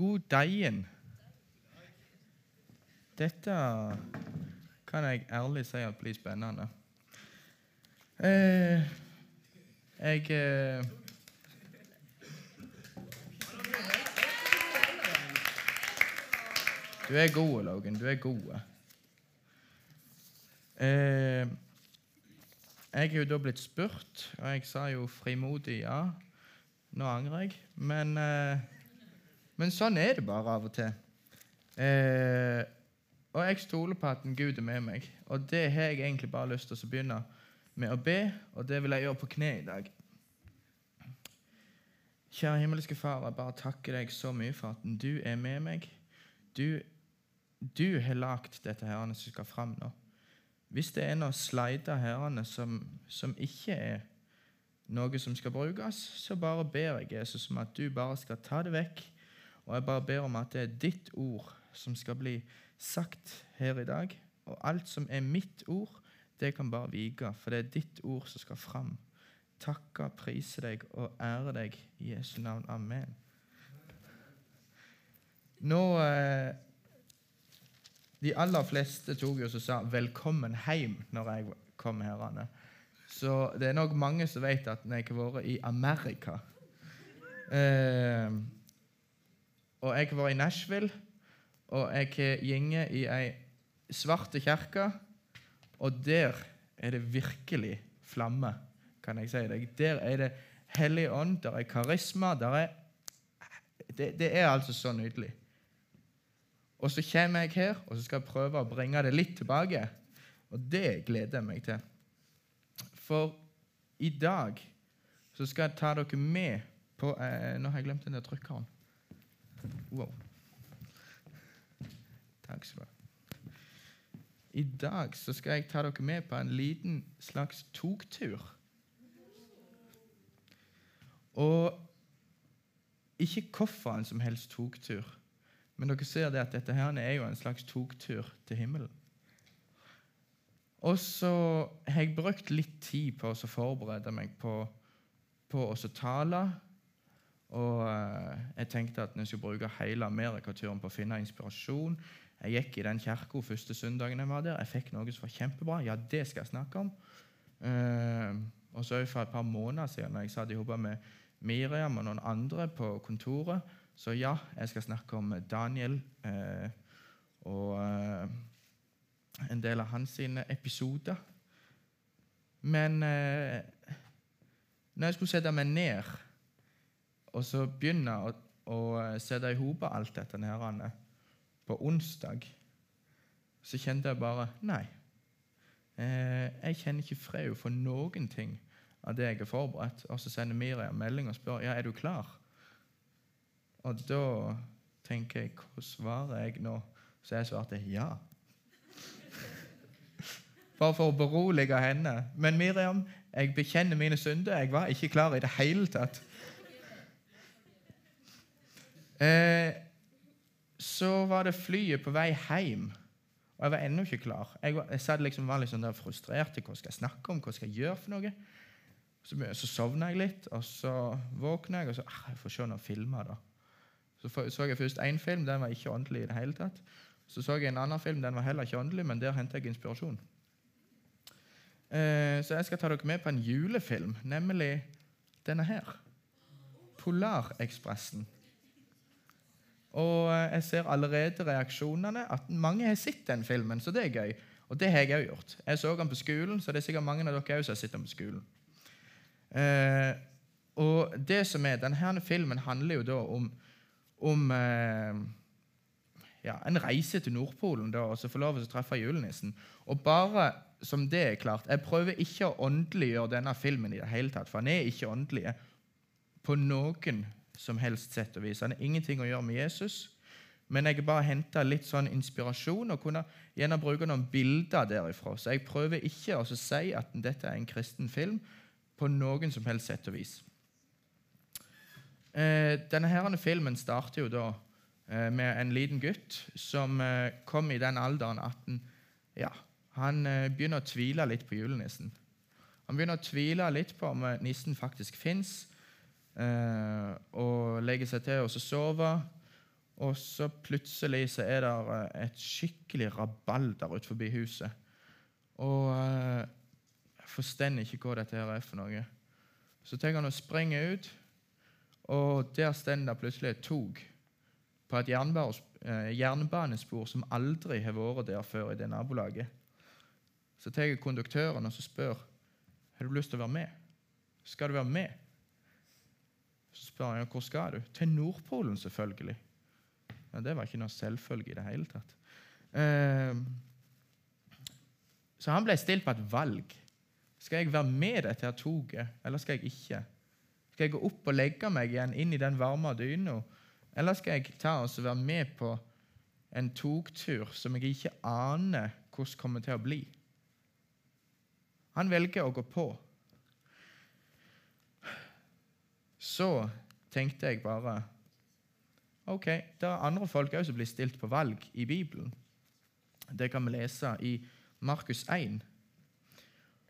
God deigen. Dette kan jeg ærlig si at blir spennende. Eh, jeg eh, Du er god, Logan. Du er god. Eh, jeg er jo da blitt spurt, og jeg sa jo frimodig ja. Nå angrer jeg. Men, eh, men sånn er det bare av og til. Eh, og jeg stoler på at en Gud er med meg. Og det har jeg egentlig bare lyst til å begynne med å be, og det vil jeg gjøre på kne i dag. Kjære himmelske Far, jeg bare takker deg så mye for at du er med meg. Du, du har lagd dette herrene som skal fram nå. Hvis det er noen slider herrene som, som ikke er noe som skal brukes, så bare ber jeg Jesus om at du bare skal ta det vekk. Og jeg bare ber om at det er ditt ord som skal bli sagt her i dag. Og alt som er mitt ord, det kan bare vike, for det er ditt ord som skal fram. Takke, prise deg og ære deg i Jesu navn. Amen. Nå eh, De aller fleste tok jo og sa 'velkommen hjem' når jeg kom her. Anne. Så det er nok mange som vet at jeg har vært i Amerika. Eh, og jeg var i Nashville, og jeg gjenger i ei svart kirke, og der er det virkelig flamme, kan jeg si deg. Der er det Hellig ånd, der er karisma, der er det, det er altså så nydelig. Og så kommer jeg her og så skal jeg prøve å bringe det litt tilbake. Og det gleder jeg meg til. For i dag så skal jeg ta dere med på eh, Nå har jeg glemt den der trykkeren. Wow. Takk skal du ha. I dag så skal jeg ta dere med på en liten slags togtur. Og ikke hvorfor en som helst togtur, men dere ser det at dette her er jo en slags togtur til himmelen. Og så har jeg brukt litt tid på å forberede meg på, på å tale. Og eh, jeg tenkte at jeg skulle bruke hele amerikaturen på å finne inspirasjon. Jeg gikk i den kirka første søndagen jeg var der. Jeg fikk noe som var kjempebra. Ja, det skal jeg snakke om. Uh, og så For et par måneder siden når jeg satt sammen med Miriam og noen andre på kontoret, så ja, jeg skal snakke om Daniel uh, og uh, en del av hans episoder. Men når jeg skulle sette meg ned og så begynne å, å sette i hop alt dette her på onsdag, så kjente jeg bare Nei. Eh, jeg kjenner ikke fred for noen ting av det jeg har forberedt. Og så sender Miriam melding og spør ja, er du klar. Og da tenker jeg hva svarer jeg nå? Så jeg svarte ja. Bare for å berolige henne. Men Miriam, jeg bekjenner mine synder. Jeg var ikke klar i det hele tatt. Eh, så var det flyet på vei hjem, og jeg var ennå ikke klar. Jeg, var, jeg liksom, var liksom der frustrert hva skal jeg snakke om, hva skal jeg gjøre for noe. Så, så sovna jeg litt, og så våkna jeg, og så ah, jeg får se noen filmer. da. Så så jeg først én film, den var ikke åndelig i det hele tatt. Så så jeg en annen film, den var heller ikke åndelig, men der hentet jeg inspirasjon. Eh, så jeg skal ta dere med på en julefilm, nemlig denne her. Polarekspressen. Og eh, jeg ser allerede reaksjonene at mange har sett den filmen, så det er gøy. Og det har jeg òg gjort. Jeg så den på skolen, så det er sikkert mange av dere som har sett den på skolen. Eh, og det som er, Denne filmen handler jo da om, om eh, ja, en reise til Nordpolen da, og så få lov til å treffe julenissen. Og bare som det er klart, Jeg prøver ikke å åndeliggjøre denne filmen i det hele tatt, for han er ikke åndelig på noen som helst sett og vis. Han har ingenting å gjøre med Jesus. Men jeg bare henta litt sånn inspirasjon og kunne gjerne bruke noen bilder derifra. Så jeg prøver ikke å si at dette er en kristen film på noen som helst sett og vis. Eh, denne herrende filmen starter jo da eh, med en liten gutt som eh, kom i den alderen at han, ja, han begynner å tvile litt på julenissen. Han begynner å tvile litt på om nissen faktisk fins. Eh, og legger seg til og sove. Og så plutselig så er det eh, et skikkelig rabalder utenfor huset. Og eh, jeg forstår ikke hva dette her er for noe. Så tenker han å sprenge ut, og der står det plutselig et tog på et eh, jernbanespor som aldri har vært der før i det nabolaget. Så tar jeg konduktøren og så spør har du lyst til å være med. Skal du være med? Så spør han hvor skal du. Til Nordpolen, selvfølgelig. Ja, Det var ikke noe selvfølge i det hele tatt. Eh, så han ble stilt på et valg. Skal jeg være med dette her toget, eller skal jeg ikke? Skal jeg gå opp og legge meg igjen inn i den varme dyna, eller skal jeg ta og være med på en togtur som jeg ikke aner hvordan kommer til å bli? Han velger å gå på. Så tenkte jeg bare Ok, det er andre folk òg som blir stilt på valg i Bibelen. Det kan vi lese i Markus 1,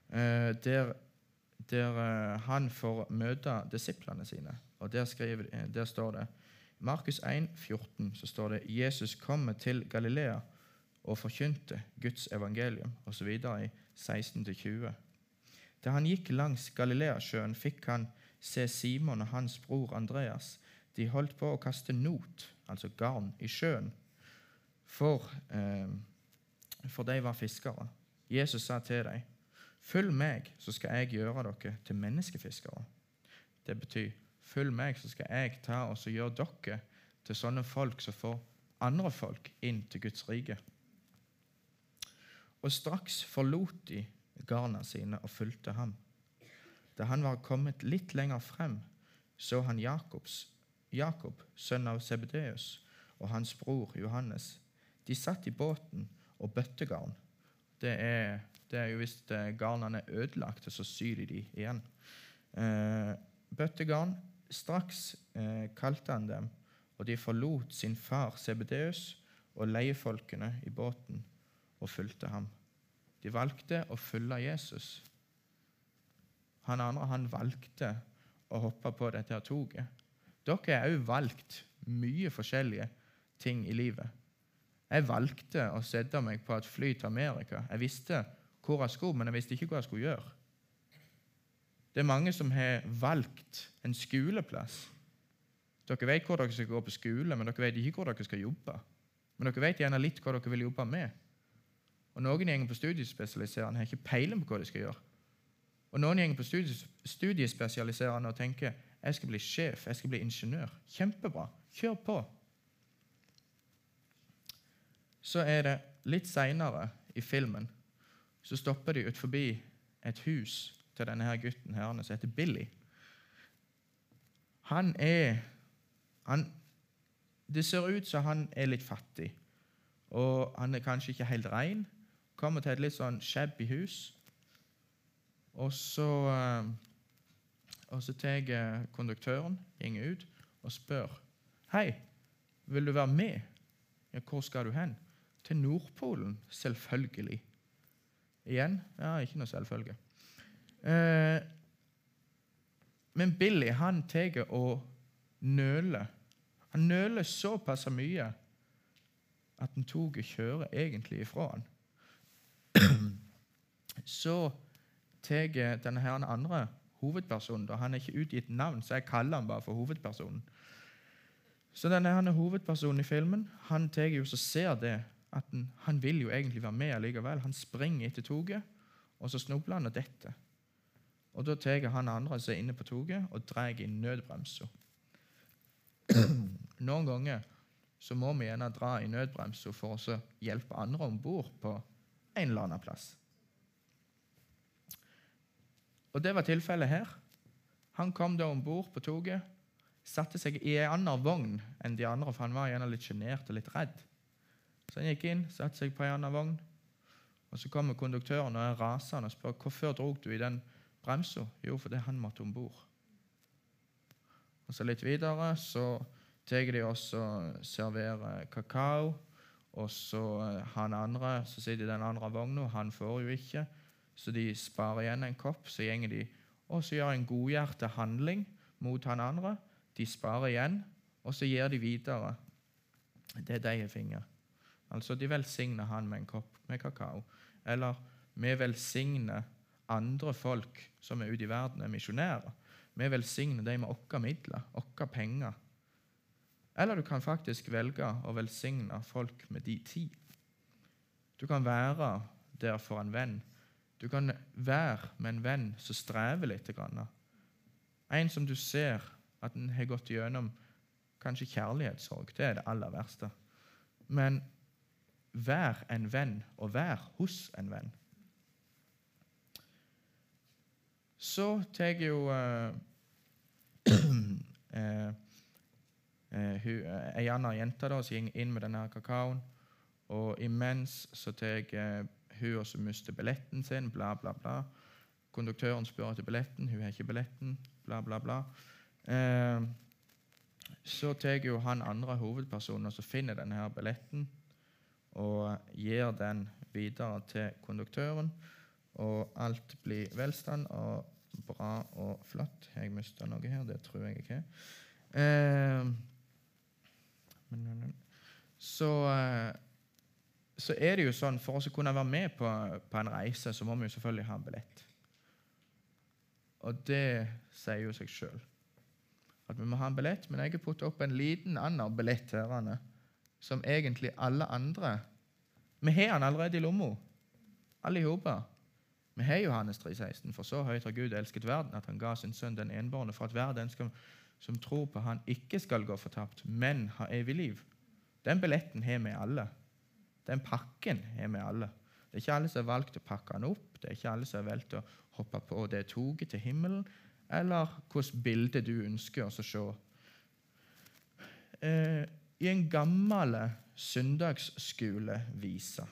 eh, der, der eh, han får møte disiplene sine. Og Der, skriver, eh, der står det Markus 1, 14, så står det Jesus kommer til Galilea og forkynte Guds evangelium, osv. i 16-20. Da han gikk langs Galileasjøen, fikk han se Simon og hans bror Andreas. De holdt på å kaste not, altså garn, i sjøen, for, eh, for de var fiskere. Jesus sa til dem, 'Følg meg, så skal jeg gjøre dere til menneskefiskere.' Det betyr, 'Følg meg, så skal jeg ta og gjøre dere til sånne folk som får andre folk inn til Guds rike.' Og straks forlot de garna sine og fulgte ham. Da han var kommet litt lenger frem, så han Jakobs, Jakob, sønn av Sebedeus, og hans bror Johannes. De satt i båten og bøttegarn. Det er, det er jo hvis eh, garnene er ødelagt, så syr de de igjen. Eh, bøttegarn. Straks eh, kalte han dem, og de forlot sin far Sebedeus og leiefolkene i båten og fulgte ham. De valgte å følge Jesus. Han andre han valgte å hoppe på dette toget. Dere har òg valgt mye forskjellige ting i livet. Jeg valgte å sette meg på et fly til Amerika. Jeg visste hvor jeg skulle, men jeg visste ikke hva jeg skulle gjøre. Det er mange som har valgt en skoleplass. Dere vet hvor dere skal gå på skole, men dere vet ikke hvor dere skal jobbe. Men dere vet gjerne litt hva dere vil jobbe med. Og Noen gjenger på studiespesialiserende har ikke peiling på hva de skal gjøre. Og Noen gjenger på studiespesialiserende og tenker jeg skal bli sjef, jeg skal bli ingeniør. Kjempebra. Kjør på. Så er det litt seinere i filmen så stopper de ut forbi et hus til denne her gutten her, som heter Billy. Han er han, Det ser ut som han er litt fattig, og han er kanskje ikke helt rein. Kommer til et litt sånn shabby hus. Og så eh, og så tar konduktøren går ut og spør Hei, vil du være med? Ja, hvor skal du hen? Til Nordpolen, selvfølgelig. Igjen ja, ikke noe selvfølge. Eh, men Billy han tar og nøler. Han nøler såpass mye at en toget kjører egentlig ifra han. Så tar denne her andre hovedpersonen da, Han er ikke utgitt navn, så jeg kaller han bare for hovedpersonen. Så denne her hovedpersonen i filmen han tar jo så ser det at han, han, vil jo egentlig være med allikevel. Han springer etter toget, og så snubler han og detter. Og Da tar han andre seg inne på toget og drar i nødbremsa. Noen ganger så må vi gjerne dra i nødbremsa for å hjelpe andre om bord på en eller annen plass. Og Det var tilfellet her. Han kom da om bord på toget, satte seg i en annen vogn enn de andre, for han var gjerne litt sjenert og litt redd. Så han gikk inn, satte seg på en annen vogn. Og Så kommer konduktøren og er rasende og spør hvorfor drog du i den bremsa. Jo, fordi han måtte om bord. Og så litt videre så tar de også og serverer kakao. Og så eh, han andre som sitter i den andre vogna, han får jo ikke. Så de sparer igjen en kopp. Så gjenger de og så gjør en godhjertet handling mot han andre. De sparer igjen, og så gir de videre det de har fått. Altså, de velsigner han med en kopp med kakao. Eller vi velsigner andre folk som er ute i verden, er misjonærer. Vi velsigner dem med våre midler, våre penger. Eller du kan faktisk velge å velsigne folk med din tid. Du kan være der for en venn. Du kan være med en venn som strever litt. En som du ser at en har gått gjennom kanskje kjærlighetssorg. Det er det aller verste. Men vær en venn, og vær hos en venn. Så tar jo uh, uh, uh, ei anna jente som går inn med denne kakaoen. Og imens så tar hun også mister billetten sin, bla, bla, bla. Konduktøren spør etter billetten, hun har ikke billetten, bla, bla, bla. Eh, så tar jo han andre hovedpersonen og så finner denne her billetten og gir den videre til konduktøren. Og alt blir velstand og bra og flott. Jeg mista noe her? Det tror jeg ikke. Eh, så, eh, så er det jo sånn, For oss å kunne være med på, på en reise, så må vi jo selvfølgelig ha en billett. Og det sier jo seg sjøl at vi må ha en billett. Men jeg har puttet opp en liten annen billett her, som egentlig alle andre Vi har den allerede i lomma, alle sammen. Vi har Johannes 3,16. For så høyt har Gud elsket verden at han ga sin sønn den enbårne, for at hver den skal, som tror på han, ikke skal gå fortapt, men ha evig liv. Den billetten har vi alle. Den pakken har vi alle. Det er ikke alle som har valgt å pakke den opp. Det er ikke alle som har valgt å hoppe på det toget til himmelen eller hvilket bilde du ønsker å se. Eh, I en gammel søndagsskolevise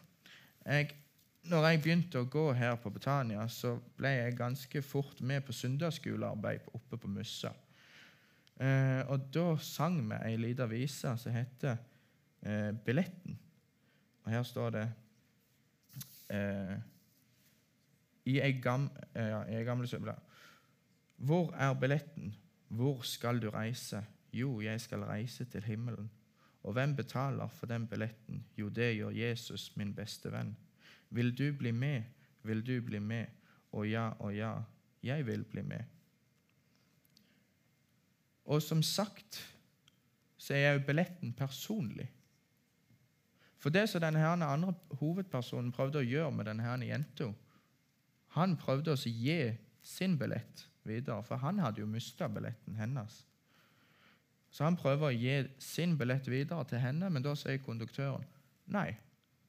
når jeg begynte å gå her på Betania, så ble jeg ganske fort med på søndagsskolearbeid oppe på Mussa. Eh, og da sang vi ei lita vise som heter eh, 'Billetten'. Og her står det eh, I ei, gam, ja, gamle gamle hvor er billetten? Hvor skal du reise? Jo, jeg skal reise til himmelen. Og hvem betaler for den billetten? Jo, det gjør Jesus, min beste venn. Vil du bli med? Vil du bli med? Og ja, og ja, jeg vil bli med. Og som sagt så er jo billetten personlig. For det som denne andre hovedpersonen prøvde å gjøre med denne jenta Han prøvde å gi sin billett videre, for han hadde jo mista billetten hennes. Så han prøver å gi sin billett videre til henne, men da sier konduktøren nei,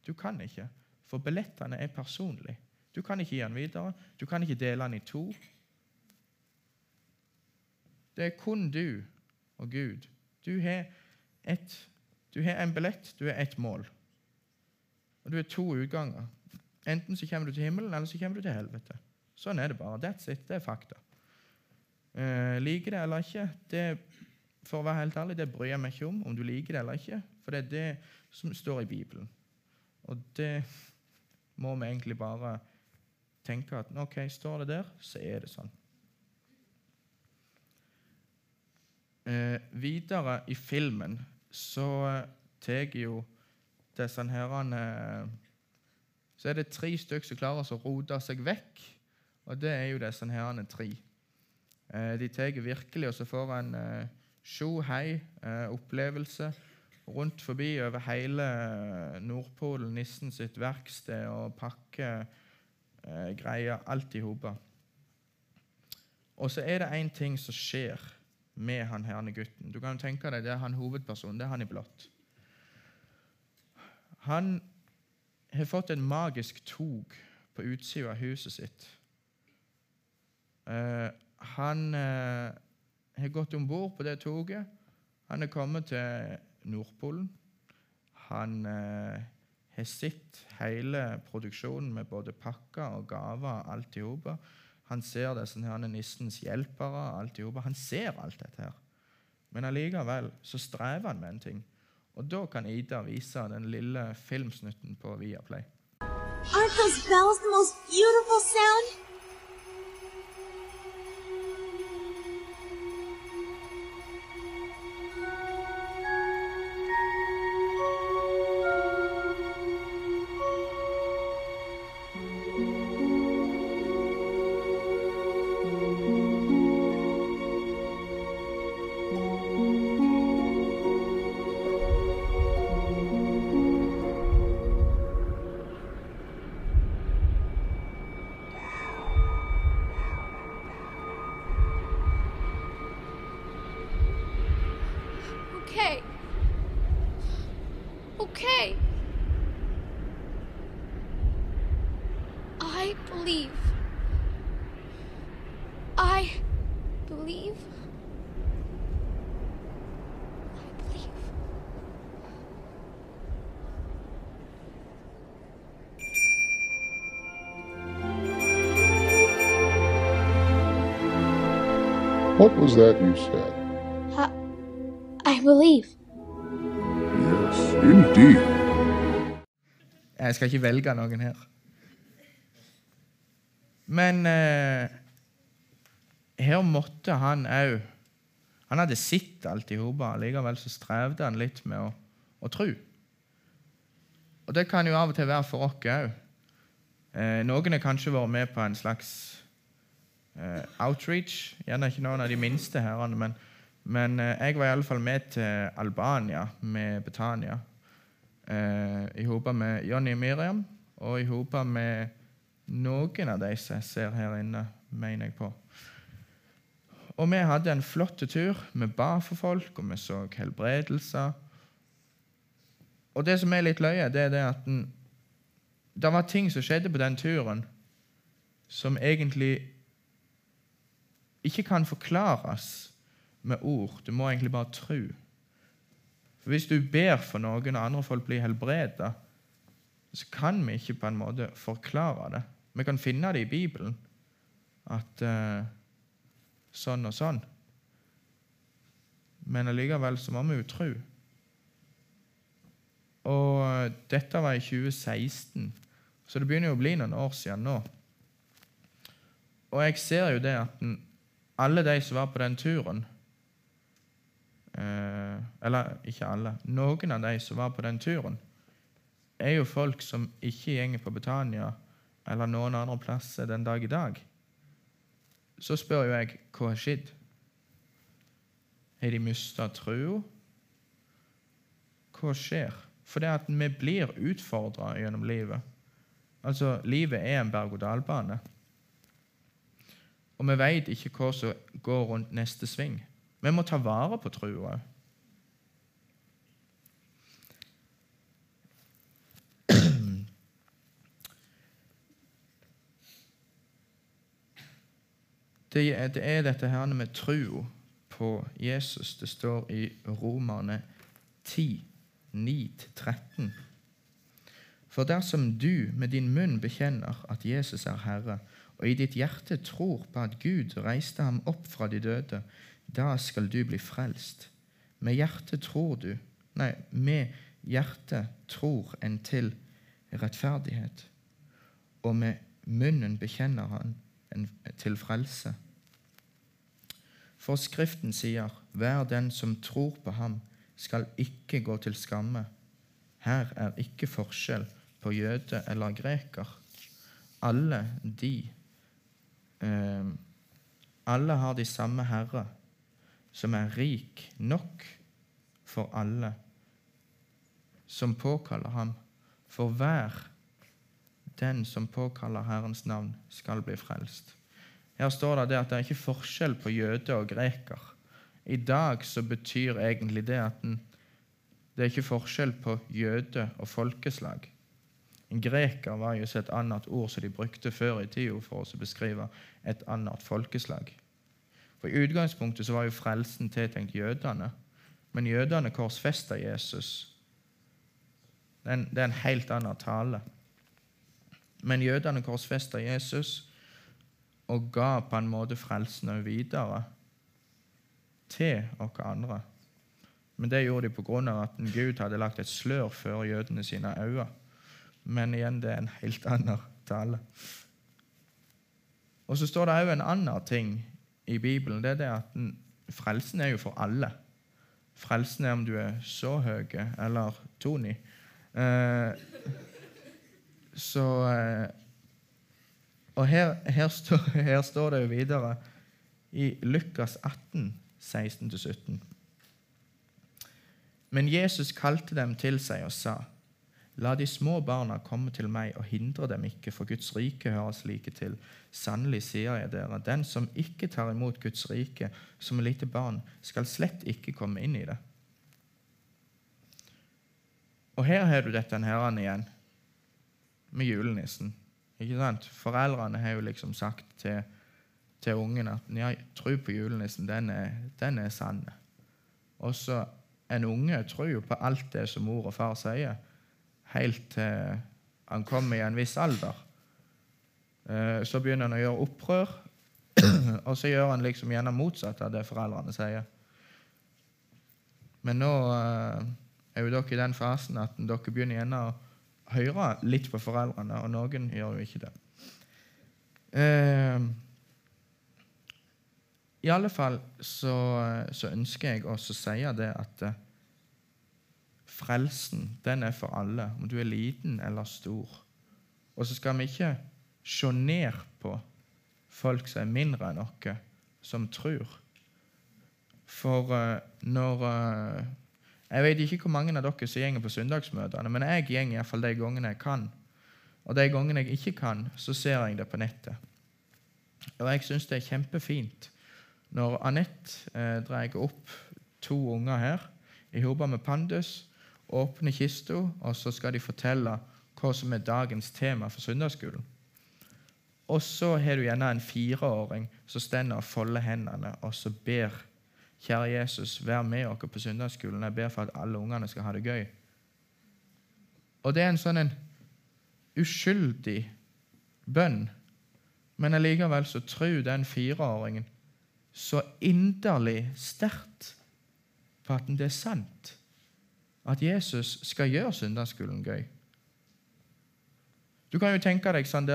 du kan ikke, for billettene er personlige. Du kan ikke gi den videre, du kan ikke dele den i to. Det er kun du og Gud. Du har, et, du har en billett, du har ett mål. Du har to utganger. Enten så kommer du til himmelen, eller så kommer du til helvete. Sånn er det bare. That's it. Det er fakta. Uh, liker det eller ikke, det, for å være helt ærlig, det bryr jeg meg ikke om om du liker det eller ikke. For det er det som står i Bibelen. Og det må vi egentlig bare tenke at ok, står det der, så er det sånn. Uh, videre i filmen så tar jo disse herrene Så er det tre stykker som klarer å rote seg vekk, og det er jo disse herrene tre. Eh, de tar virkelig og så får en eh, sjo hei eh, opplevelse rundt forbi over hele Nordpolen, nissen sitt verksted, og pakkegreier, greier alt i hop. Og så er det én ting som skjer med han herne gutten. Du kan tenke deg, Det er han hovedpersonen. Det er han i blått. Han har fått en magisk tog på utsida av huset sitt. Eh, han eh, har gått om bord på det toget. Han er kommet til Nordpolen. Han eh, har sett hele produksjonen med både pakker og gaver. og alt i hop. Han ser det som han er nissens hjelpere. alt i. Han ser alt dette. her. Men allikevel så strever han med en ting. Og da kan Ida vise den lille filmsnutten på Viaplay. Aren't those bells the most beautiful sound? What was that you said? Uh, I believe. Yes, indeed. Jeg skal ikke velge noen her. Men eh, her måtte han òg Han hadde sett alt i hop, likevel så strevde han litt med å, å tro. Og det kan jo av og til være for oss òg. Eh, noen har kanskje vært med på en slags outreach. Gjerne ikke noen av de minste herrene, men, men eh, jeg var iallfall med til Albania med Betania. Eh, I hop med Jonny og Miriam, og i hop med noen av de som jeg ser her inne, mener jeg på. Og vi hadde en flott tur. Vi ba for folk, og vi så helbredelser. Og det som er litt løye, det er det at den, det var ting som skjedde på den turen, som egentlig ikke kan forklares med ord. Du må egentlig bare tro. For Hvis du ber for noen, og andre folk blir helbreda, så kan vi ikke på en måte forklare det. Vi kan finne det i Bibelen, at uh, sånn og sånn. Men allikevel så må vi jo tro. Og eh, dette var i 2016, så det begynner jo å bli noen år siden nå. Og jeg ser jo det at den, alle de som var på den turen eh, Eller ikke alle. Noen av de som var på den turen, er jo folk som ikke gjenger på Betania eller noen andre plasser den dag i dag. Så spør jo jeg hva har skjedd? Har de mista trua? Hva skjer? For det at vi blir utfordra gjennom livet. Altså, livet er en berg-og-dal-bane. Og vi veit ikke hva som går rundt neste sving. Vi må ta vare på trua det er dette her med tro på Jesus. Det står i Romerne 10, 9-13. For dersom du med din munn bekjenner at Jesus er Herre, og i ditt hjerte tror på at Gud reiste ham opp fra de døde, da skal du bli frelst. Med hjertet tror du Nei, med hjertet tror en til rettferdighet, og med munnen bekjenner han en, til frelse. For Skriften sier, 'Hver den som tror på ham, skal ikke gå til skamme'. Her er ikke forskjell på jøde eller greker. Alle de eh, Alle har de samme Herre, som er rik nok for alle som påkaller ham. For hver den som påkaller Herrens navn, skal bli frelst. Her står det at det er ikke forskjell på jøde og greker. I dag så betyr egentlig det at det er ikke forskjell på jøde og folkeslag. En greker var jo et annet ord som de brukte før i tida for å beskrive et annet folkeslag. For I utgangspunktet så var jo frelsen tiltenkt jødene, men jødene korsfesta Jesus. Det er, en, det er en helt annen tale. Men jødene korsfesta Jesus og ga på en måte frelsen videre til oss andre. Men det gjorde de av at Gud hadde lagt et slør før jødene sine øyne. Men igjen, det er en helt annen tale. Og så står det òg en annen ting i Bibelen. Det er det at frelsen er jo for alle. Frelsen er om du er så høy eller Tony. Eh, så eh, Og her, her, stå, her, står, det jo videre i Lukas 18, 16-17. Men Jesus kalte dem til seg og sa:" La de små barna komme til meg, og hindre dem ikke, for Guds rike hører slike til. Sannelig sier jeg dere, den som ikke tar imot Guds rike som et lite barn, skal slett ikke komme inn i det. Og her har du dette her igjen, med julenissen. Ikke sant? Foreldrene har jo liksom sagt til, til ungen at ja, tro på julenissen, den er, den er sann. Og så en unge tror jo på alt det som mor og far sier, helt til han kommer i en viss alder. Eh, Så begynner han å gjøre opprør, og så gjør han liksom gjerne motsatt av det foreldrene sier. Men nå eh, er jo dere i den fasen at dere begynner gjerne å høre litt på foreldrene, og noen gjør jo ikke det. Eh, I alle fall så, så ønsker jeg også å si det at frelsen, den er for alle, om du er liten eller stor. Og så skal vi ikke se ned på folk som er mindre enn oss, som tror. For uh, når uh, Jeg vet ikke hvor mange av dere som går på søndagsmøtene, men jeg går iallfall de gangene jeg kan. Og de gangene jeg ikke kan, så ser jeg det på nettet. Og jeg syns det er kjempefint når Anette eh, drar opp to unger her i hodet med Pandus, åpner kista, og så skal de fortelle hva som er dagens tema for søndagsskolen. Og så har du gjerne en fireåring som står og folder hendene og så ber Kjære Jesus, vær med oss på søndagsskolen. Jeg ber for at alle ungene skal ha det gøy. Og det er en sånn en uskyldig bønn, men allikevel så tror den fireåringen så inderlig sterkt på at det er sant. At Jesus skal gjøre søndagsskolen gøy. Du kan jo tenke deg sånn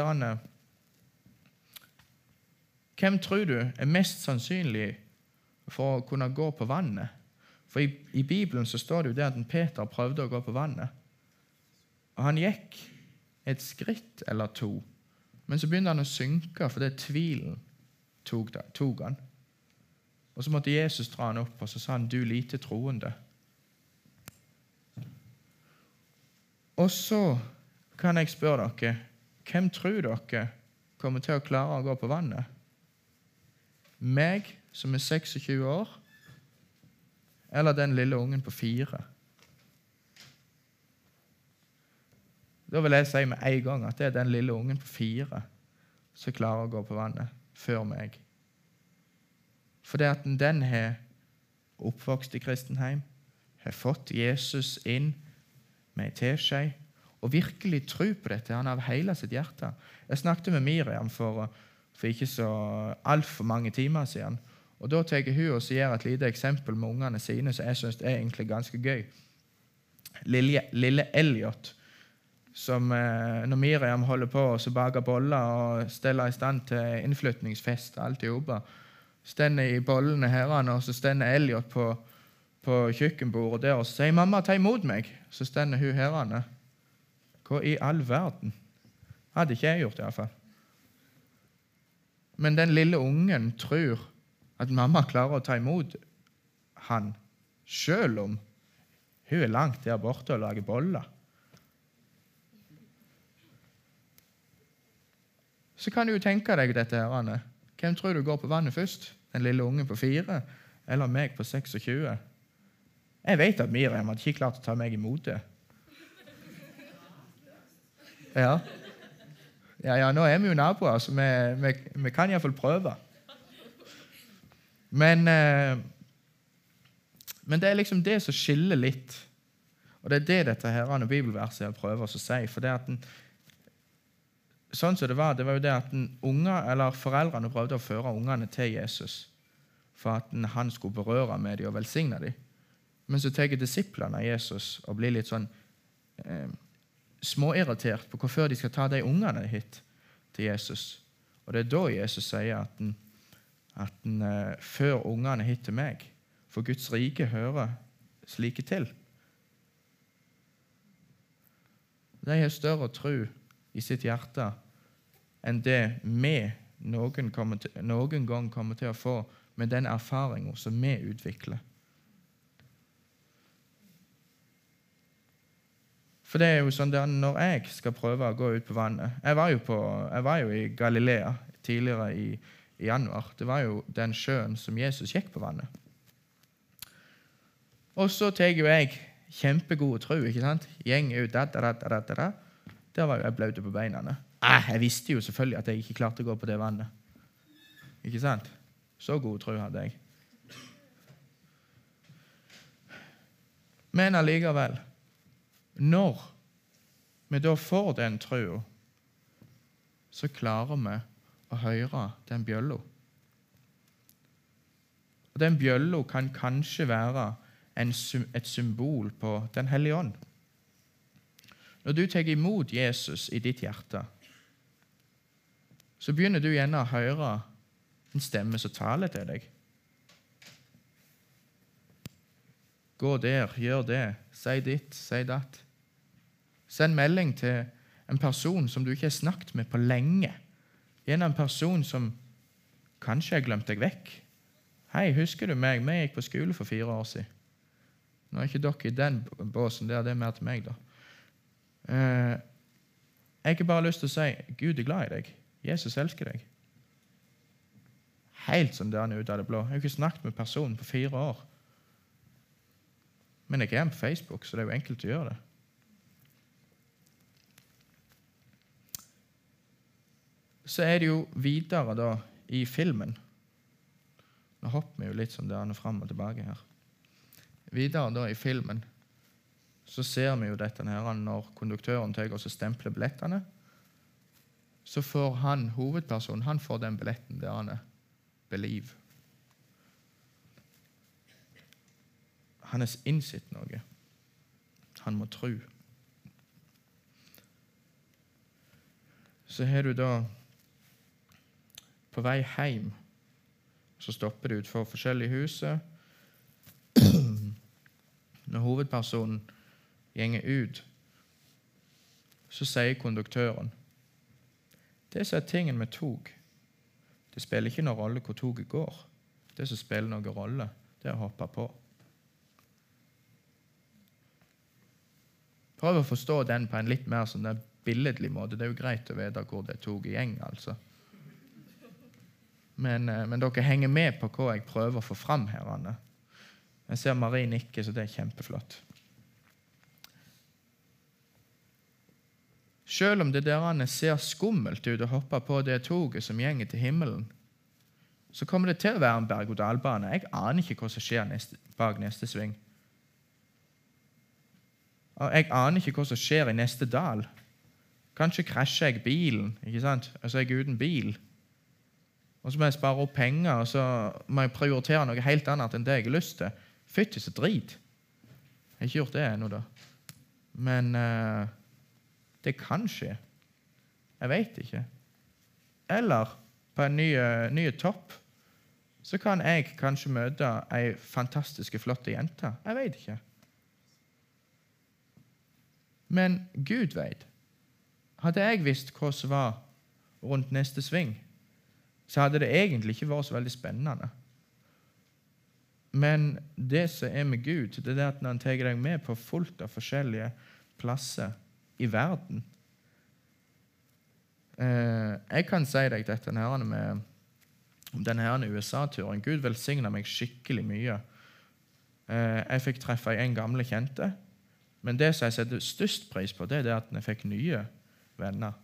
Hvem tror du er mest sannsynlig for å kunne gå på vannet? For i, i Bibelen så står det jo det at Peter prøvde å gå på vannet. Og Han gikk et skritt eller to, men så begynte han å synke fordi tvilen tok, tok han. Og Så måtte Jesus dra han opp, og så sa han, 'Du lite troende'. Og så kan jeg spørre dere, hvem tror dere kommer til å klare å gå på vannet? Meg, som er 26 år, eller den lille ungen på fire? Da vil jeg si med en gang at det er den lille ungen på fire som klarer å gå på vannet før meg. For det at den har oppvokst i kristenheim, har fått Jesus inn med ei teskje og virkelig tro på dette han av hele sitt hjerte. Jeg snakket med Miriam for, for ikke så altfor mange timer siden. og Da tar hun og gir et lite eksempel med ungene sine som jeg syns er egentlig ganske gøy. Lille, lille Elliot, som eh, når Miriam holder på å bake boller og steller i stand til innflytningsfest og alt i hop, står i bollene her, og så står Elliot på, på kjøkkenbordet der og sier 'Mamma, ta imot meg.' Så stender hun her. Hva i all verden? Hadde ikke jeg gjort, iallfall. Men den lille ungen tror at mamma klarer å ta imot han, sjøl om hun er langt der borte og lager boller. Så kan du jo tenke deg dette. her, Anne. Hvem tror du går på vannet først? Den lille ungen på fire eller meg på 26? Jeg vet at Miriam hadde ikke klart å ta meg imot det. Ja. ja, ja, nå er vi jo naboer, så vi, vi, vi kan iallfall prøve. Men, eh, men det er liksom det som skiller litt. Og det er det dette her, bibelverset prøver å si. for det at den, sånn som det var, det var jo det at unge, Foreldrene prøvde å føre ungene til Jesus for at han skulle berøre med dem og velsigne dem. Men så tar disiplene av Jesus og blir litt sånn eh, småirritert på hvorfor de skal ta de ungene hit til Jesus. Og Det er da Jesus sier at, den, at den, eh, før ungene hit til meg, for Guds rike hører slike til. De har større tro i sitt hjerte enn det vi noen, til, noen gang kommer til å få med den erfaringa som vi utvikler. For det er jo sånn at Når jeg skal prøve å gå ut på vannet Jeg var jo, på, jeg var jo i Galilea tidligere i, i, januar. Det var jo den sjøen som Jesus gikk på vannet. Og så tar jo jeg Kjempegod tro, ikke sant? Gjeng ut, da, da, da, da, da. Der var jo jeg blaut på beina. Ah, jeg visste jo selvfølgelig at jeg ikke klarte å gå på det vannet. Ikke sant? Så god tro hadde jeg. Men allikevel, når vi da får den trua, så klarer vi å høre den bjølla. Og Den bjølla kan kanskje være en, et symbol på Den hellige ånd. Når du tar imot Jesus i ditt hjerte, så begynner du gjerne å høre en stemme som taler til deg. Gå der, gjør det, si ditt, si datt. Send melding til en person som du ikke har snakket med på lenge. Gjerne en person som kanskje har glemt deg vekk. Hei, husker du meg? Vi gikk på skole for fire år siden. Nå er ikke dere i den båsen der, det er mer til meg, da. Eh, jeg har ikke bare lyst til å si Gud er glad i deg. Jesus elsker deg. Helt sånn der er ute av det blå. Jeg har ikke snakket med personen på fire år. Men jeg er på Facebook, så det er jo enkelt å gjøre det. Så er det jo videre da i filmen Nå hopper vi jo litt sånn der fram og tilbake her. Videre da i filmen så ser vi jo dette her når konduktøren tar og stempler billettene. Så får han, hovedpersonen, han får den billetten der han er believe. Han har innsett noe. Han må tro. Så har du da På vei hjem så stopper du utenfor forskjellige huset. Når hovedpersonen gjenger ut, så sier konduktøren Det som er tingen med tog, det spiller ikke noen rolle hvor toget går. Det som spiller noen rolle, det er å hoppe på. Prøv å forstå den på en litt mer sånn billedlig måte. Det er jo greit å vite hvor det toget gjeng, altså. Men, eh, men dere henger med på hva jeg prøver å få fram her. Anne. Jeg ser Marie nikke, så det er kjempeflott. Selv om det der Anne, ser skummelt ut å hoppe på det toget som gjenger til himmelen, så kommer det til å være en berg-og-dal-bane. Jeg aner ikke hva som skjer neste, bak neste sving. Og jeg aner ikke hva som skjer i neste dal. Kanskje krasjer jeg bilen, ikke sant? Altså jeg er uten bil. Og så må jeg spare opp penger, og så må jeg prioritere noe helt annet enn det jeg har lyst til. Fytti så drit. Jeg har ikke gjort det ennå, da. Men uh, det kan skje. Jeg veit ikke. Eller på en eh, ny topp så kan jeg kanskje møte ei fantastisk flott jente. Jeg veit ikke. Men Gud veit. Hadde jeg visst hva som var rundt neste sving, så hadde det egentlig ikke vært så veldig spennende. Men det som er med Gud, det er at når han tar deg med på fullt av forskjellige plasser i verden eh, Jeg kan si deg dette her med denne USA-turen. Gud velsigna meg skikkelig mye. Eh, jeg fikk treffe en gamle kjente. Men det som jeg setter størst pris på, det er at jeg fikk nye venner.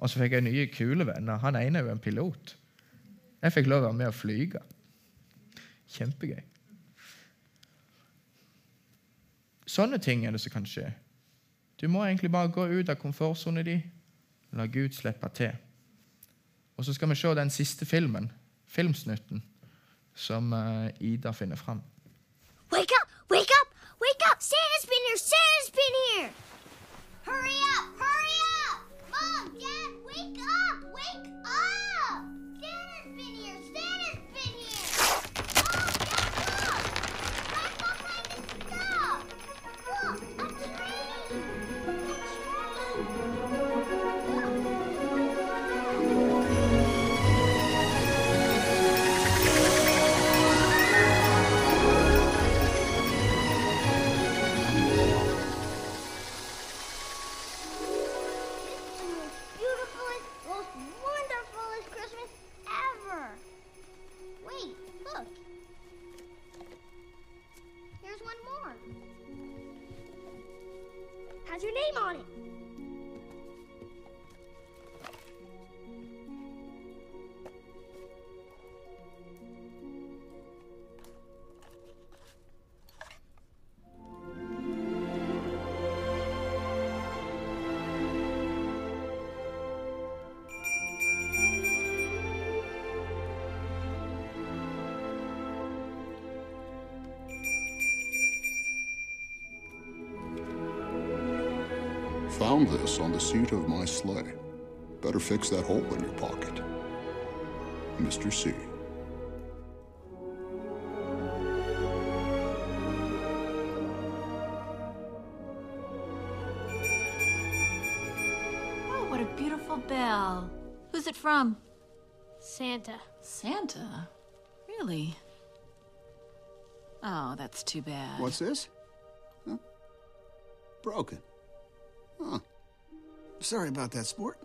Og så fikk jeg nye, kule venner. Han ene er jo en pilot. Jeg fikk lov å være med å flyge. Kjempegøy. Sånne ting er det som kan skje. Du må egentlig bare gå ut av komfortsonen din. La Gud slippe til. Og så skal vi se den siste filmen, filmsnutten, som eh, Ida finner fram. Wake up! Wake up! Wake up! Santa's been here! Santa's been here! Hurry up! Your name on it. Found this on the seat of my sleigh. Better fix that hole in your pocket. Mr. C. Oh, what a beautiful bell. Who's it from? Santa. Santa? Really? Oh, that's too bad. What's this? Huh? Broken. Huh. Sorry about that, sport.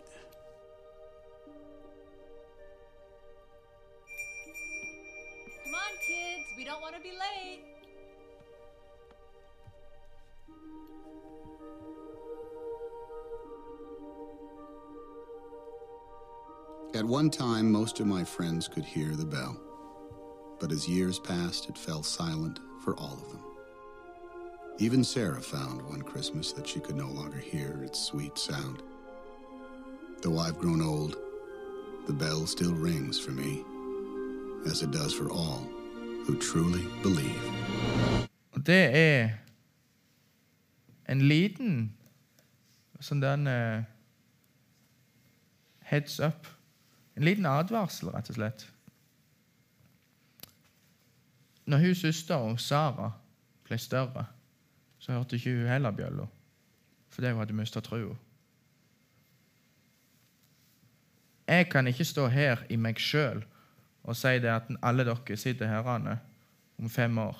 Come on, kids. We don't want to be late. At one time, most of my friends could hear the bell. But as years passed, it fell silent for all of them. Even Sarah found one Christmas that she could no longer hear its sweet sound. Though I've grown old, the bell still rings for me, as it does for all who truly believe. Og det er en liten sånn den uh, heads up. En liten advarsel, rett og slett. Når hun søstera, Sara, ble større, så hørte ikke hun heller bjølla. fordi hun hadde mista trua. Jeg kan ikke stå her i meg sjøl og si det at alle dere sitter herrene om fem år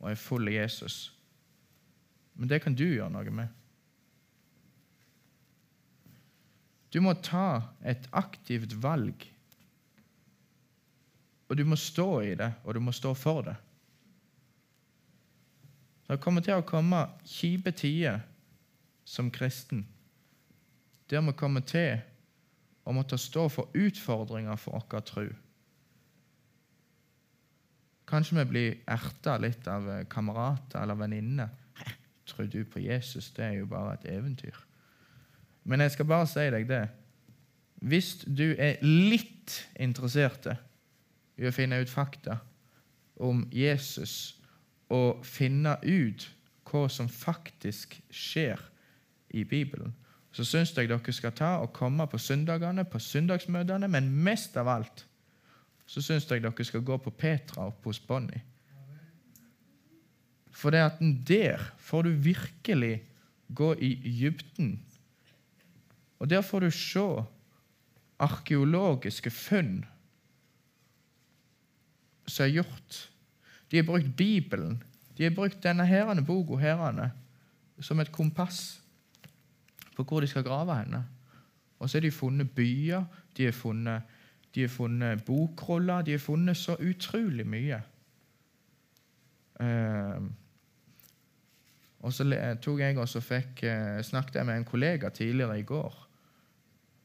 og er full av Jesus. Men det kan du gjøre noe med. Du må ta et aktivt valg. Og du må stå i det, og du må stå for det. Det kommer til å komme kjipe tider som kristen, der vi kommer til å måtte stå for utfordringer for vår tro. Kanskje vi blir erta litt av eh, kamerater eller venninner. Tror du på Jesus? Det er jo bare et eventyr. Men jeg skal bare si deg det. Hvis du er litt interessert i å finne ut fakta om Jesus og finne ut hva som faktisk skjer i Bibelen, så syns jeg dere skal ta og komme på søndagene, på søndagsmøtene, men mest av alt så syns jeg dere skal gå på Petra oppe hos Bonnie. For det at der får du virkelig gå i dybden. Og der får du se arkeologiske funn som er gjort. De har brukt Bibelen. De har brukt denne herrene boka som et kompass på hvor de skal grave henne. Og så har de funnet byer, de har funnet, de har funnet bokroller, de har funnet så utrolig mye. Uh, og så tok jeg også fikk, uh, snakket jeg med en kollega tidligere i går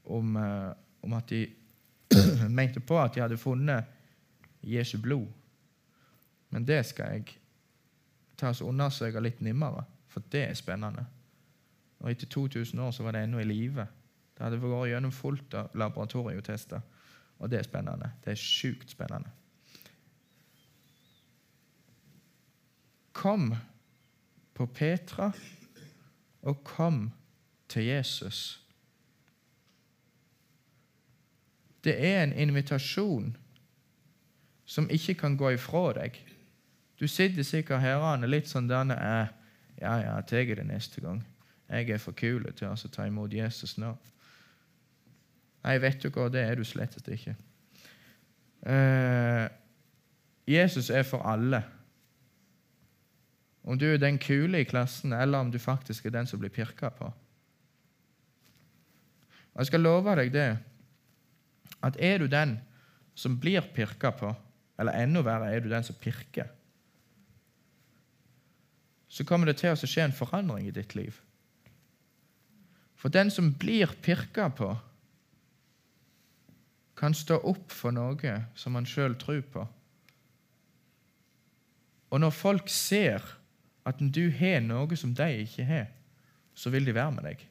om, uh, om at de mente på at de hadde funnet Jesu blod. Men det skal jeg ta og undersøke litt nærmere, for det er spennende. Og etter 2000 år så var det ennå i live. Det hadde vært gjennom fullt av laboratorietester. Og det er spennende. Det er sjukt spennende. Kom på Petra, og kom til Jesus. Det er en invitasjon som ikke kan gå ifra deg. Du sitter sikkert herrene litt sånn denne eh, Ja, ja, jeg tar det neste gang. Jeg er for kul til å ta imot Jesus nå. Nei, vet du hva, det er du slett ikke. Eh, Jesus er for alle. Om du er den kule i klassen, eller om du faktisk er den som blir pirka på. Og Jeg skal love deg det, at er du den som blir pirka på, eller enda verre, er du den som pirker, så kommer det til å skje en forandring i ditt liv. For den som blir pirka på, kan stå opp for noe som han sjøl tror på. Og når folk ser at du har noe som de ikke har, så vil de være med deg.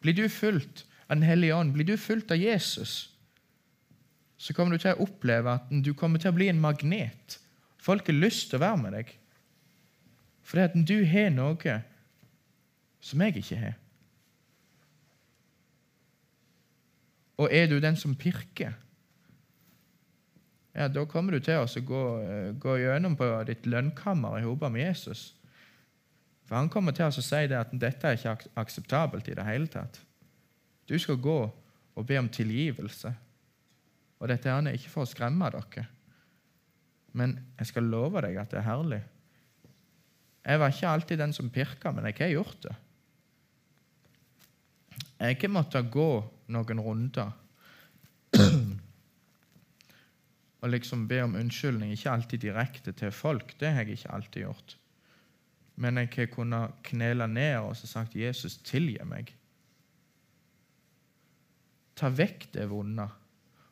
Blir du fulgt av Den hellige ånd, blir du fulgt av Jesus, så kommer du til å oppleve at du kommer til å bli en magnet. Folk har lyst til å være med deg. Fordi at du har noe som jeg ikke har. Og er du den som pirker, ja, da kommer du til å gå, gå gjennom på ditt lønnkammer i hop med Jesus. For Han kommer til å si det at dette er ikke ak akseptabelt i det hele tatt. Du skal gå og be om tilgivelse. Og dette er ikke for å skremme dere, men jeg skal love deg at det er herlig. Jeg var ikke alltid den som pirka, men jeg har gjort det. Jeg har ikke måttet gå noen runder og liksom be om unnskyldning, ikke alltid direkte til folk. Det har jeg ikke alltid gjort. Men jeg har kunnet knele ned og sagt 'Jesus, tilgi meg'. Ta vekk det vonde,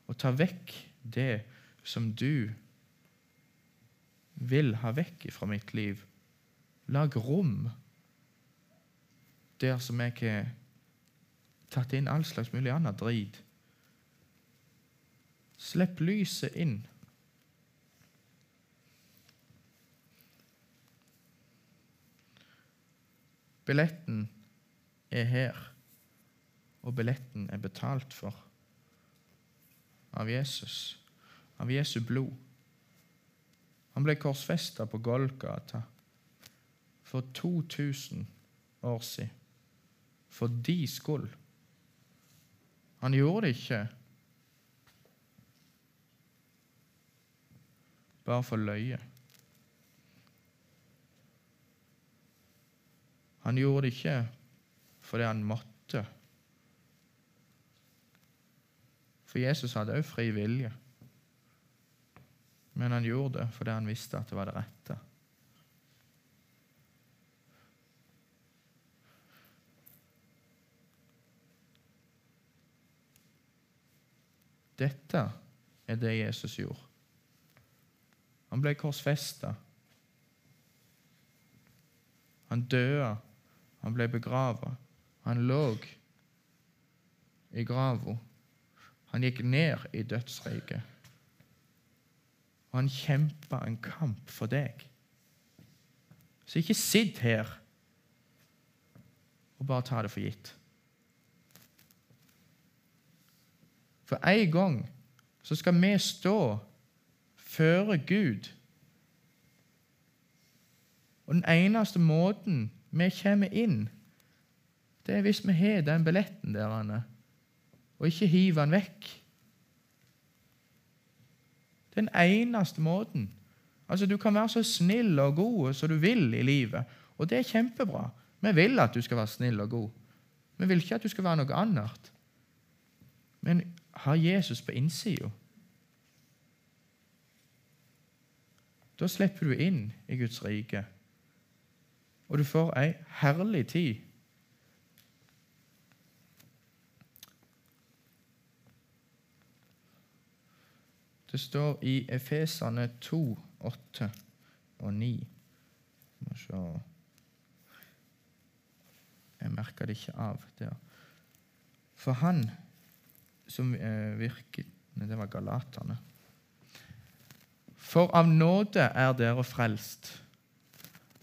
og ta vekk det som du vil ha vekk fra mitt liv. Lag rom der som jeg har tatt inn all slags mulig annen drit. Slipp lyset inn. Billetten er her, og billetten er betalt for av Jesus, av Jesu blod. Han ble korsfesta på Golgata for 2000 år siden, for de skyld. Han gjorde det ikke bare for løye. Han gjorde det ikke fordi han måtte. For Jesus hadde òg fri vilje. Men han gjorde det fordi han visste at det var det rette. Dette er det Jesus gjorde. Han ble korsfesta. Han døde. Han ble begrava. Han lå i grava. Han gikk ned i dødsriket. Han kjempa en kamp for deg. Så ikke sitt her og bare ta det for gitt. For en gang så skal vi stå føre Gud. Og den eneste måten vi kommer inn, det er hvis vi har den billetten der, Anne, og ikke hiver den vekk. Den eneste måten. Altså, Du kan være så snill og god som du vil i livet, og det er kjempebra. Vi vil at du skal være snill og god. Vi vil ikke at du skal være noe annet. Men ha Jesus på innsida. Da slipper du inn i Guds rike, og du får ei herlig tid. Det står i Efesene 2, 8 og 9. Må se Jeg merka det ikke av der. For han som eh, virket det var galaterne. For av nåde er dere frelst,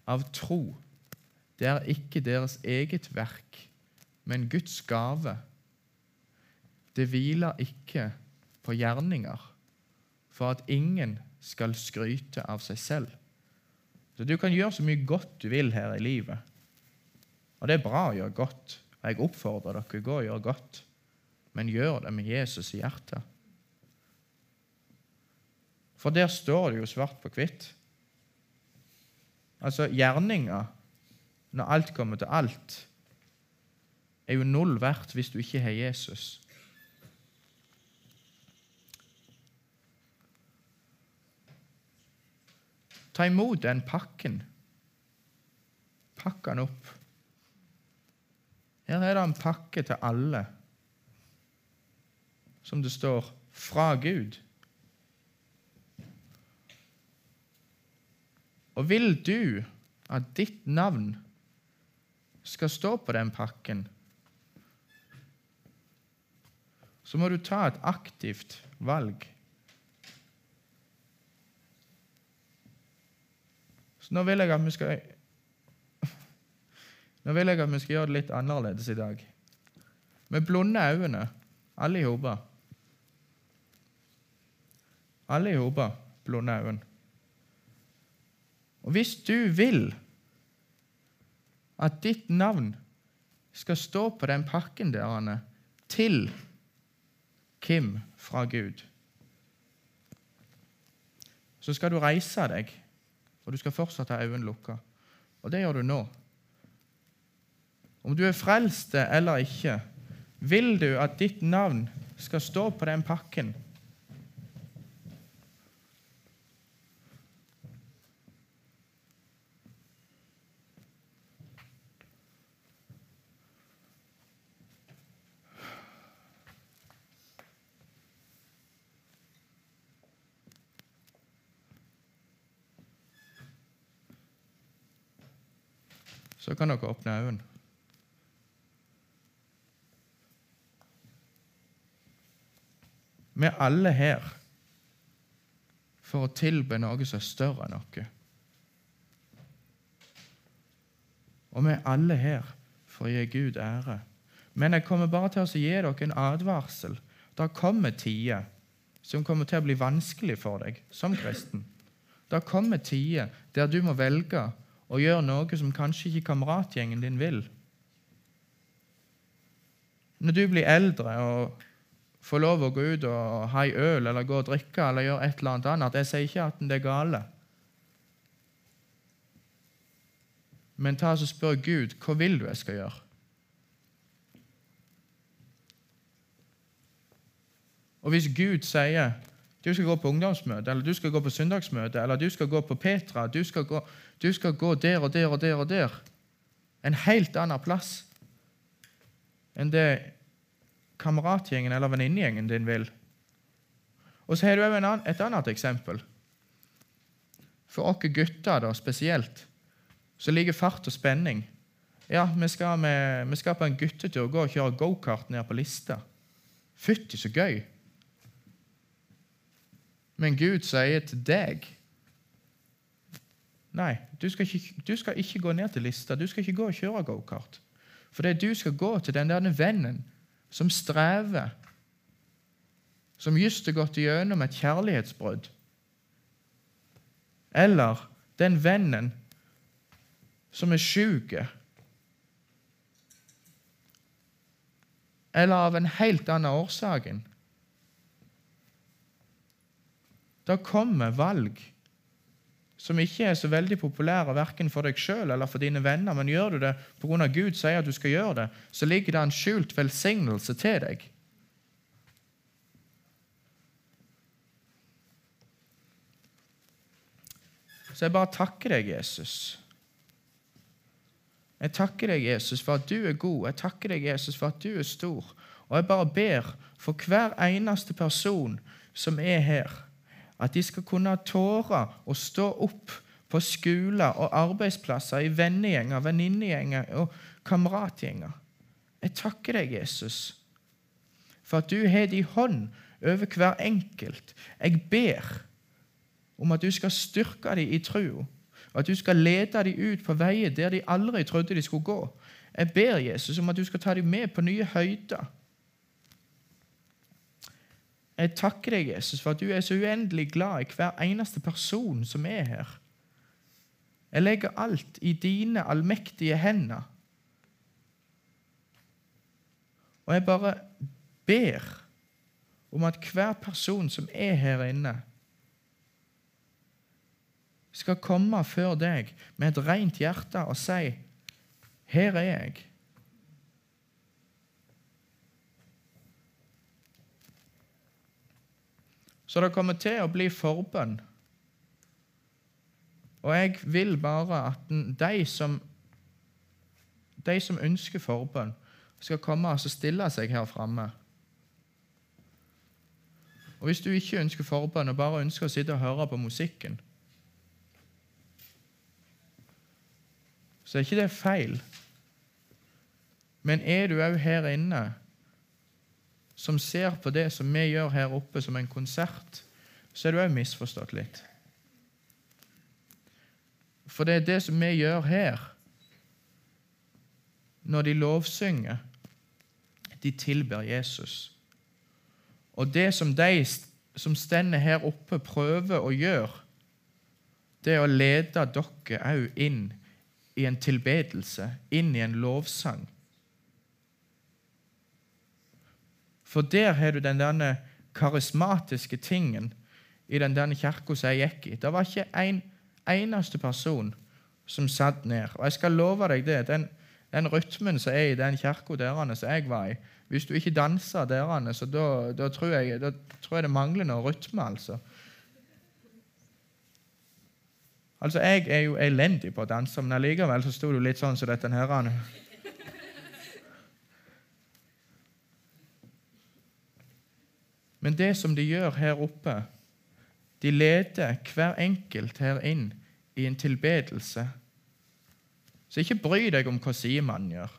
av tro. Det er ikke deres eget verk, men Guds gave. Det hviler ikke på gjerninger, for at ingen skal skryte av seg selv. Så Du kan gjøre så mye godt du vil her i livet. Og det er bra å gjøre godt. Jeg oppfordrer dere gå og gjøre godt, men gjør det med Jesus i hjertet. For der står det jo svart på hvitt. Altså, gjerninga, når alt kommer til alt, er jo null verdt hvis du ikke har Jesus. Ta imot den pakken. Pakk den opp. Her er det en pakke til alle, som det står, fra Gud. Og vil du at ditt navn skal stå på den pakken, så må du ta et aktivt valg. Så nå vil jeg at vi skal Nå vil jeg at vi skal gjøre det litt annerledes i dag. Med blonde øyne, alle i hopa. Alle hopa, blonde øyne. Og hvis du vil at ditt navn skal stå på den pakken der, Anne, til Kim fra Gud, så skal du reise deg, og du skal fortsatt ha øynene lukka. Og det gjør du nå. Om du er frelst eller ikke, vil du at ditt navn skal stå på den pakken? Så kan dere åpne øynene. Vi er alle her for å tilbe noe som er større enn oss. Og vi er alle her for å gi Gud ære. Men jeg kommer bare til å gi dere en advarsel. Det kommer tider som kommer til å bli vanskelig for deg som kristen. Det kommer tider der du må velge å gjør noe som kanskje ikke kameratgjengen din vil. Når du blir eldre og får lov å gå ut og ha ei øl eller gå og drikke eller gjøre et eller annet annet Jeg sier ikke at det er gale. Men ta og spør Gud hva vil du jeg skal gjøre. Og hvis Gud sier du skal gå på ungdomsmøte, eller du skal gå på søndagsmøte, eller du skal gå på Petra, du skal gå, du skal gå der og der og der og der En helt annen plass enn det kameratgjengen eller venninnegjengen din vil. Og så har du òg et annet eksempel. For oss gutter da, spesielt, så ligger fart og spenning. Ja, vi skal, med, vi skal på en guttetur gå og kjøre gokart ned på Lista. Fytti, så gøy! Men Gud sier til deg Nei, du skal, ikke, du skal ikke gå ned til Lista. Du skal ikke gå og kjøre gokart. For det er du skal gå til den der vennen som strever, som just har gått igjennom et kjærlighetsbrudd. Eller den vennen som er sjuk. Eller av en helt annen årsak. Det kommer valg som ikke er så veldig populære verken for deg sjøl eller for dine venner, men gjør du det pga. Gud sier at du skal gjøre det, så ligger det en skjult velsignelse til deg. Så jeg bare takker deg, Jesus. Jeg takker deg, Jesus, for at du er god. Jeg takker deg, Jesus, for at du er stor. Og jeg bare ber for hver eneste person som er her at de skal kunne tåre å stå opp på skoler og arbeidsplasser, i vennegjenger, venninnegjenger og kameratgjenger. Jeg takker deg, Jesus, for at du har din hånd over hver enkelt. Jeg ber om at du skal styrke dem i troa, og at du skal lede dem ut på veier der de aldri trodde de skulle gå. Jeg ber Jesus om at du skal ta dem med på nye høyder. Jeg takker deg, Jesus, for at du er så uendelig glad i hver eneste person som er her. Jeg legger alt i dine allmektige hender. Og jeg bare ber om at hver person som er her inne, skal komme før deg med et rent hjerte og si 'Her er jeg'. Så det kommer til å bli forbønn. Og jeg vil bare at de som, de som ønsker forbønn, skal komme og stille seg her framme. Og hvis du ikke ønsker forbønn og bare ønsker å sitte og høre på musikken, så er ikke det feil. Men er du òg her inne som ser på det som vi gjør her oppe, som en konsert, så er du òg misforstått litt. For det er det som vi gjør her, når de lovsynger. De tilber Jesus. Og det som de som stender her oppe, prøver å gjøre, det er å lede dere òg inn i en tilbedelse, inn i en lovsang. For der har du den derne karismatiske tingen i den derne kirka som jeg gikk i. Det var ikke en eneste person som satt ned. Og jeg skal love deg det, den, den rytmen som er i den kirka derene som jeg var i Hvis du ikke danser derene, så da, da, tror jeg, da tror jeg det mangler noe rytme, altså. Altså, Jeg er jo elendig på å danse, men allikevel så sto du litt sånn som dette her. Men det som de gjør her oppe, de leder hver enkelt her inn i en tilbedelse. Så ikke bry deg om hva simannen gjør.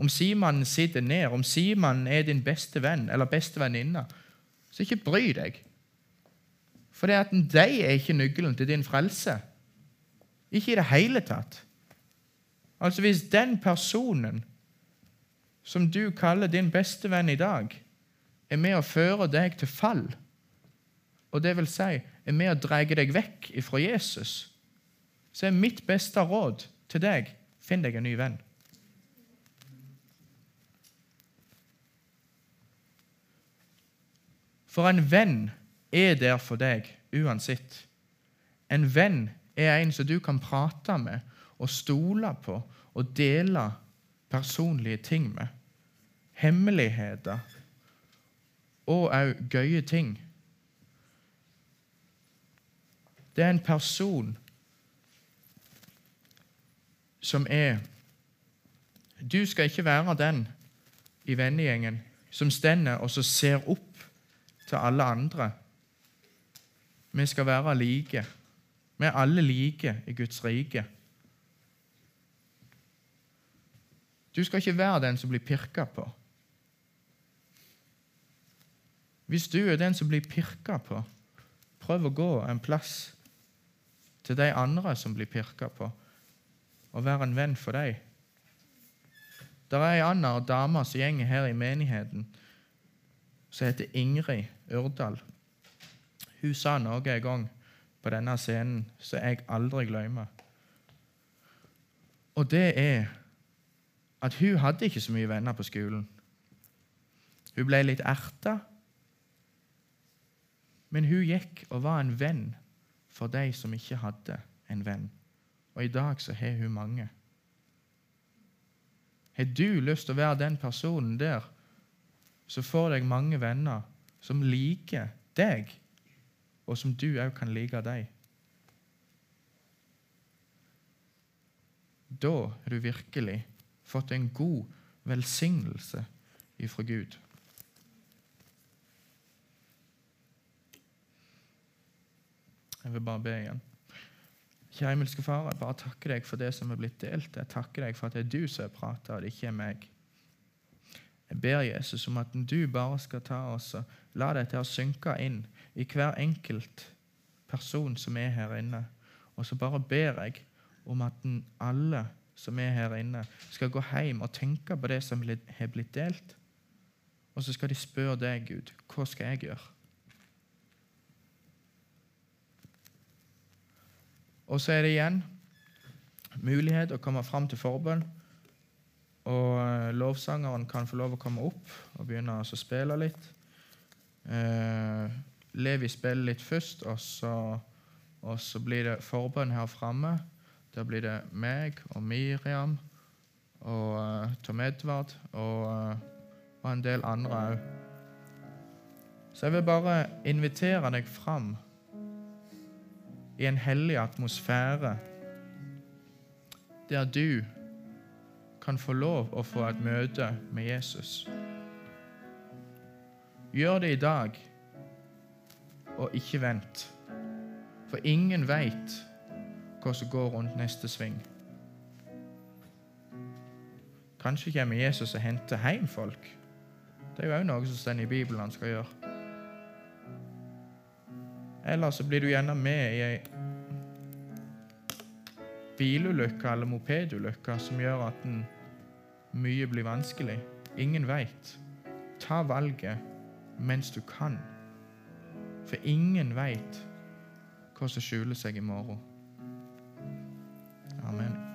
Om simannen sitter ned, om simannen er din beste venn eller beste venninne, så ikke bry deg. For det at de er ikke nøkkelen til din frelse. Ikke i det hele tatt. Altså Hvis den personen som du kaller din beste venn i dag, er med å føre deg til fall, og det vil si er med å dra deg vekk ifra Jesus, så er mitt beste råd til deg finn deg en ny venn. For en venn er der for deg uansett. En venn er en som du kan prate med og stole på og dele personlige ting med. Hemmeligheter og òg gøye ting. Det er en person som er Du skal ikke være den i vennegjengen som stender og så ser opp til alle andre. Vi skal være like. Vi er alle like i Guds rike. Du skal ikke være den som blir pirka på. Hvis du er den som blir pirka på, prøv å gå en plass til de andre som blir pirka på, og være en venn for dem. Det er ei anna dame som gjenger her i menigheten, som heter Ingrid Urdal. Hun sa noe en gang på denne scenen som jeg aldri glemmer. Og det er at hun hadde ikke så mye venner på skolen. Hun ble litt erta, men hun gikk og var en venn for de som ikke hadde en venn. Og i dag så har hun mange. Har du lyst til å være den personen der så får deg mange venner som liker deg, og som du òg kan like dem? Da har du virkelig fått en god velsignelse ifra Gud. Jeg vil bare be igjen. Kjære himmelske Far, jeg bare takker deg for det som er blitt delt. Jeg takker deg for at det er du som har prata, og det ikke er meg. Jeg ber Jesus om at du bare skal ta oss og la dette her synke inn i hver enkelt person som er her inne. Og så bare ber jeg om at alle som er her inne, skal gå hjem og tenke på det som har blitt delt. Og så skal de spørre deg, Gud, hva skal jeg gjøre? Og så er det igjen mulighet å komme fram til forbønn. Og eh, lovsangeren kan få lov å komme opp og begynne å spille litt. Eh, Levi spiller litt først, og så, og så blir det forbønn her framme. Da blir det meg og Miriam og uh, Tom Edvard og, uh, og en del andre òg. Så jeg vil bare invitere deg fram i en hellig atmosfære der du kan få lov å få et møte med Jesus. Gjør det i dag, og ikke vent. For ingen veit hva som går rundt neste sving. Kanskje kommer Jesus og henter hjem folk. Det er jo òg noe som står i Bibelen han skal gjøre. Eller så blir du gjerne med i ei bilulykke eller mopedulykke som gjør at mye blir vanskelig. Ingen veit. Ta valget mens du kan. For ingen veit hva som skjuler seg i morgen. Amen.